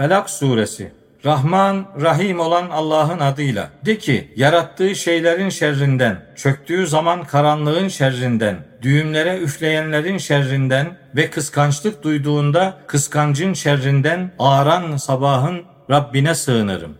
Felak suresi Rahman, Rahim olan Allah'ın adıyla. De ki, yarattığı şeylerin şerrinden, çöktüğü zaman karanlığın şerrinden, düğümlere üfleyenlerin şerrinden ve kıskançlık duyduğunda kıskancın şerrinden ağaran sabahın Rabbine sığınırım.